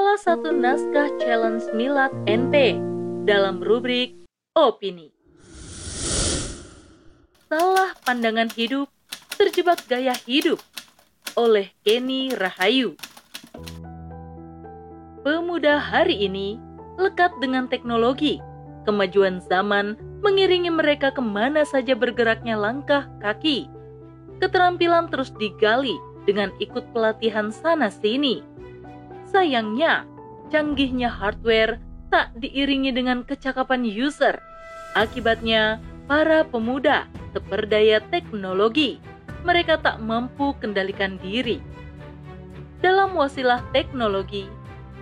salah satu naskah challenge Milad NP dalam rubrik Opini. Salah pandangan hidup, terjebak gaya hidup oleh Kenny Rahayu. Pemuda hari ini lekat dengan teknologi. Kemajuan zaman mengiringi mereka ke mana saja bergeraknya langkah kaki. Keterampilan terus digali dengan ikut pelatihan sana-sini Sayangnya, canggihnya hardware tak diiringi dengan kecakapan user. Akibatnya, para pemuda terperdaya teknologi. Mereka tak mampu kendalikan diri. Dalam wasilah teknologi,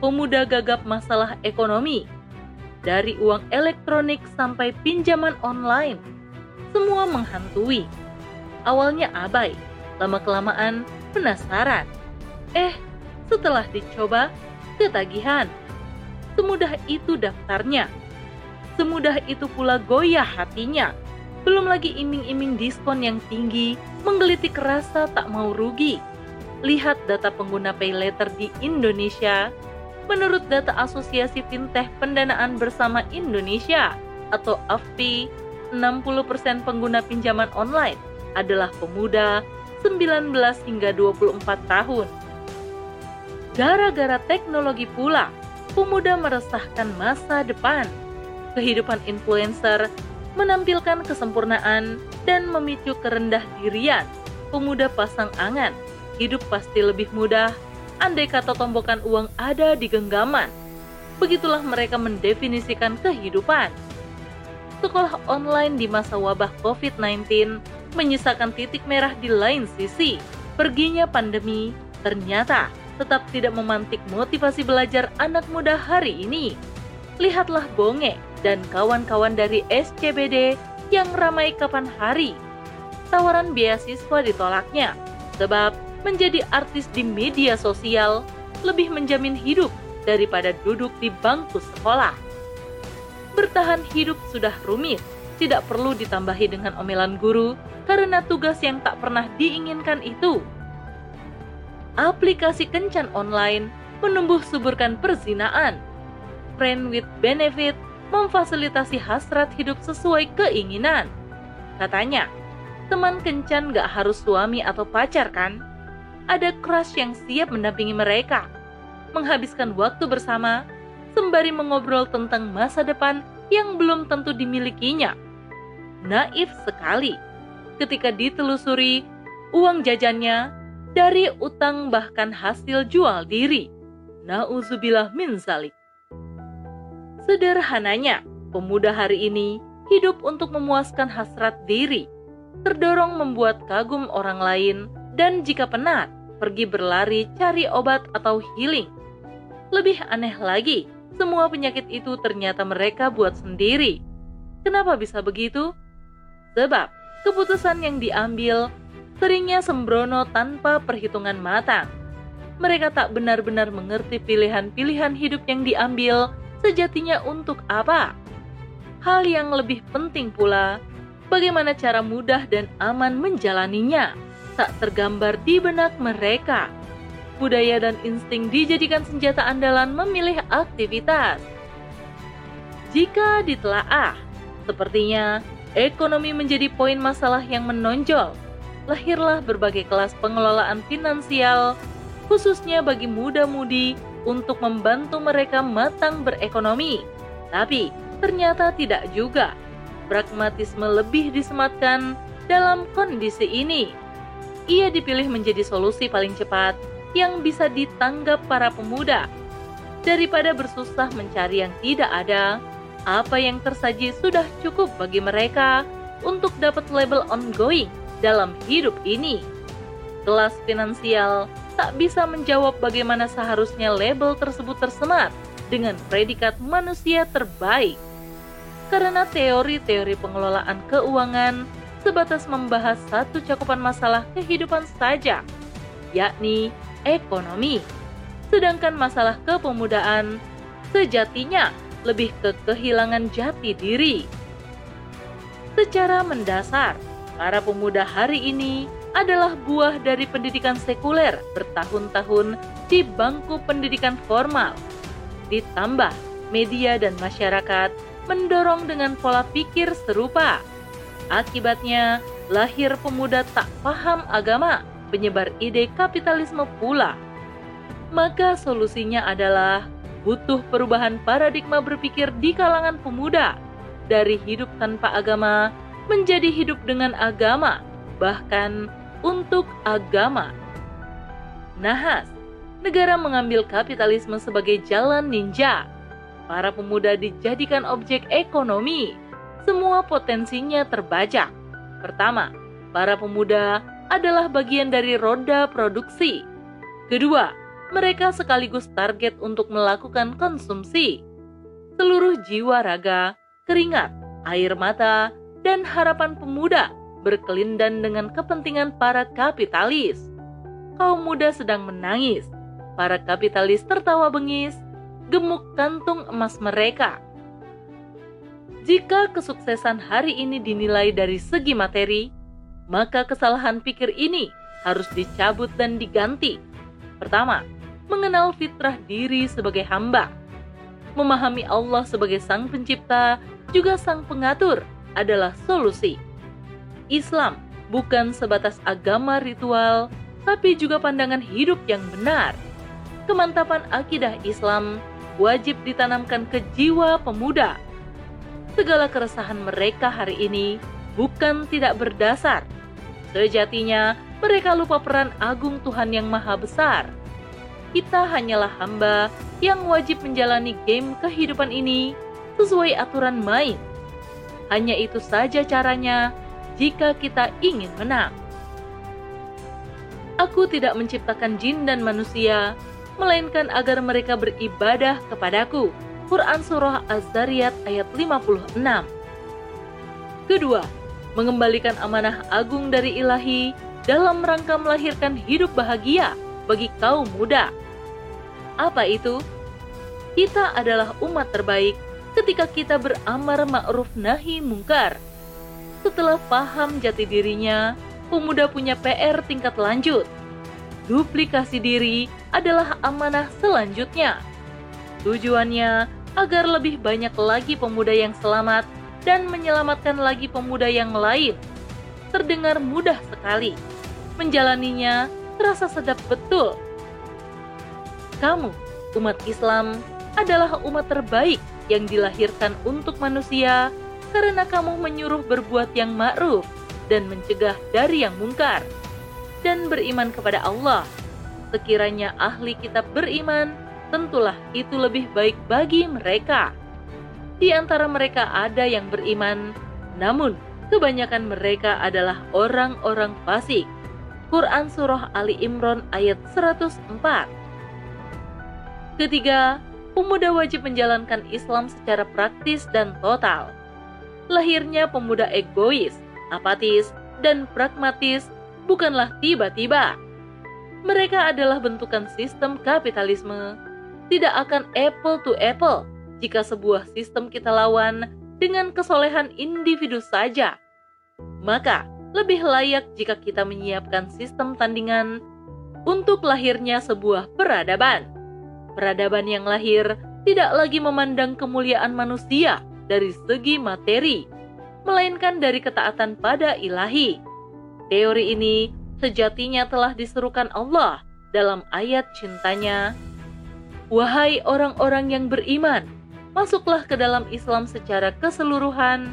pemuda gagap masalah ekonomi. Dari uang elektronik sampai pinjaman online, semua menghantui. Awalnya abai, lama-kelamaan penasaran. Eh, setelah dicoba, ketagihan. Semudah itu daftarnya. Semudah itu pula goyah hatinya. Belum lagi iming-iming diskon yang tinggi, menggelitik rasa tak mau rugi. Lihat data pengguna pay letter di Indonesia. Menurut data Asosiasi Fintech Pendanaan Bersama Indonesia atau AFPI, 60% pengguna pinjaman online adalah pemuda 19 hingga 24 tahun. Gara-gara teknologi pula, pemuda meresahkan masa depan. Kehidupan influencer menampilkan kesempurnaan dan memicu kerendah dirian. Pemuda pasang angan, hidup pasti lebih mudah andai kata tombokan uang ada di genggaman. Begitulah mereka mendefinisikan kehidupan. Sekolah online di masa wabah COVID-19 menyisakan titik merah di lain sisi. Perginya pandemi ternyata tetap tidak memantik motivasi belajar anak muda hari ini. Lihatlah Bonge dan kawan-kawan dari SCBD yang ramai kapan hari. Tawaran beasiswa ditolaknya, sebab menjadi artis di media sosial lebih menjamin hidup daripada duduk di bangku sekolah. Bertahan hidup sudah rumit, tidak perlu ditambahi dengan omelan guru karena tugas yang tak pernah diinginkan itu aplikasi kencan online menumbuh suburkan perzinaan. Friend with benefit memfasilitasi hasrat hidup sesuai keinginan. Katanya, teman kencan gak harus suami atau pacar kan? Ada crush yang siap mendampingi mereka, menghabiskan waktu bersama, sembari mengobrol tentang masa depan yang belum tentu dimilikinya. Naif sekali ketika ditelusuri uang jajannya dari utang bahkan hasil jual diri. Nauzubillah min zalik. Sederhananya, pemuda hari ini hidup untuk memuaskan hasrat diri, terdorong membuat kagum orang lain, dan jika penat, pergi berlari cari obat atau healing. Lebih aneh lagi, semua penyakit itu ternyata mereka buat sendiri. Kenapa bisa begitu? Sebab keputusan yang diambil seringnya sembrono tanpa perhitungan matang. Mereka tak benar-benar mengerti pilihan-pilihan hidup yang diambil sejatinya untuk apa. Hal yang lebih penting pula, bagaimana cara mudah dan aman menjalaninya, tak tergambar di benak mereka. Budaya dan insting dijadikan senjata andalan memilih aktivitas. Jika ditelaah, sepertinya ekonomi menjadi poin masalah yang menonjol lahirlah berbagai kelas pengelolaan finansial, khususnya bagi muda-mudi untuk membantu mereka matang berekonomi. Tapi ternyata tidak juga. Pragmatisme lebih disematkan dalam kondisi ini. Ia dipilih menjadi solusi paling cepat yang bisa ditanggap para pemuda. Daripada bersusah mencari yang tidak ada, apa yang tersaji sudah cukup bagi mereka untuk dapat label ongoing dalam hidup ini. Kelas finansial tak bisa menjawab bagaimana seharusnya label tersebut tersemat dengan predikat manusia terbaik. Karena teori-teori pengelolaan keuangan sebatas membahas satu cakupan masalah kehidupan saja, yakni ekonomi. Sedangkan masalah kepemudaan sejatinya lebih ke kehilangan jati diri. Secara mendasar, para pemuda hari ini adalah buah dari pendidikan sekuler bertahun-tahun di bangku pendidikan formal. Ditambah media dan masyarakat mendorong dengan pola pikir serupa. Akibatnya, lahir pemuda tak paham agama, penyebar ide kapitalisme pula. Maka solusinya adalah butuh perubahan paradigma berpikir di kalangan pemuda dari hidup tanpa agama menjadi hidup dengan agama, bahkan untuk agama. Nahas, negara mengambil kapitalisme sebagai jalan ninja. Para pemuda dijadikan objek ekonomi. Semua potensinya terbajak. Pertama, para pemuda adalah bagian dari roda produksi. Kedua, mereka sekaligus target untuk melakukan konsumsi. Seluruh jiwa raga, keringat, air mata, dan harapan pemuda berkelindan dengan kepentingan para kapitalis. Kaum muda sedang menangis, para kapitalis tertawa bengis, gemuk kantung emas mereka jika kesuksesan hari ini dinilai dari segi materi, maka kesalahan pikir ini harus dicabut dan diganti. Pertama, mengenal fitrah diri sebagai hamba. Memahami Allah sebagai Sang Pencipta, juga Sang Pengatur adalah solusi. Islam bukan sebatas agama ritual, tapi juga pandangan hidup yang benar. Kemantapan akidah Islam wajib ditanamkan ke jiwa pemuda segala keresahan mereka hari ini bukan tidak berdasar. Sejatinya, mereka lupa peran agung Tuhan yang Maha Besar. Kita hanyalah hamba yang wajib menjalani game kehidupan ini sesuai aturan main. Hanya itu saja caranya jika kita ingin menang. Aku tidak menciptakan jin dan manusia, melainkan agar mereka beribadah kepadaku Quran Surah Az-Zariyat ayat 56. Kedua, mengembalikan amanah agung dari ilahi dalam rangka melahirkan hidup bahagia bagi kaum muda. Apa itu? Kita adalah umat terbaik ketika kita beramar ma'ruf nahi mungkar. Setelah paham jati dirinya, pemuda punya PR tingkat lanjut. Duplikasi diri adalah amanah selanjutnya. Tujuannya agar lebih banyak lagi pemuda yang selamat dan menyelamatkan lagi pemuda yang lain. Terdengar mudah sekali. Menjalaninya terasa sedap betul. Kamu, umat Islam, adalah umat terbaik yang dilahirkan untuk manusia karena kamu menyuruh berbuat yang ma'ruf dan mencegah dari yang mungkar dan beriman kepada Allah. Sekiranya ahli kitab beriman, tentulah itu lebih baik bagi mereka. Di antara mereka ada yang beriman, namun kebanyakan mereka adalah orang-orang fasik. Quran Surah Ali Imran ayat 104 Ketiga, pemuda wajib menjalankan Islam secara praktis dan total. Lahirnya pemuda egois, apatis, dan pragmatis bukanlah tiba-tiba. Mereka adalah bentukan sistem kapitalisme tidak akan apple to apple jika sebuah sistem kita lawan dengan kesolehan individu saja. Maka, lebih layak jika kita menyiapkan sistem tandingan untuk lahirnya sebuah peradaban. Peradaban yang lahir tidak lagi memandang kemuliaan manusia dari segi materi, melainkan dari ketaatan pada ilahi. Teori ini sejatinya telah diserukan Allah dalam ayat cintanya Wahai orang-orang yang beriman, masuklah ke dalam Islam secara keseluruhan,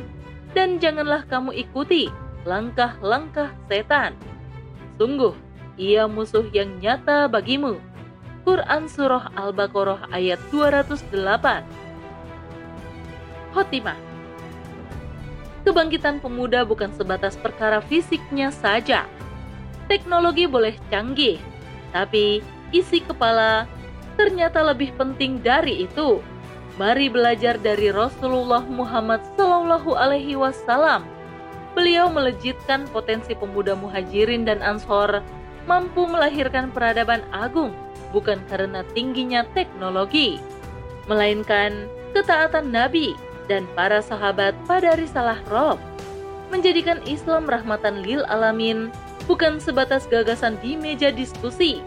dan janganlah kamu ikuti langkah-langkah setan. Sungguh, ia musuh yang nyata bagimu. Quran Surah Al-Baqarah ayat 208 Khotimah Kebangkitan pemuda bukan sebatas perkara fisiknya saja. Teknologi boleh canggih, tapi isi kepala ternyata lebih penting dari itu. Mari belajar dari Rasulullah Muhammad Wasallam. Beliau melejitkan potensi pemuda muhajirin dan ansor mampu melahirkan peradaban agung bukan karena tingginya teknologi, melainkan ketaatan Nabi dan para sahabat pada risalah Rob, menjadikan Islam rahmatan lil alamin bukan sebatas gagasan di meja diskusi.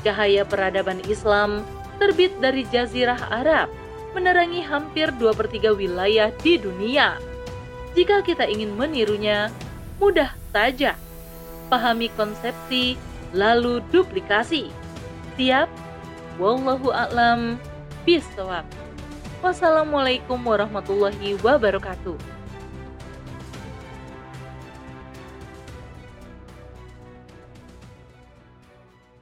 Cahaya peradaban Islam terbit dari Jazirah Arab, menerangi hampir dua per 3 wilayah di dunia. Jika kita ingin menirunya, mudah saja. Pahami konsepsi, lalu duplikasi. Siap? Wallahu a'lam bishawab. Wassalamualaikum warahmatullahi wabarakatuh.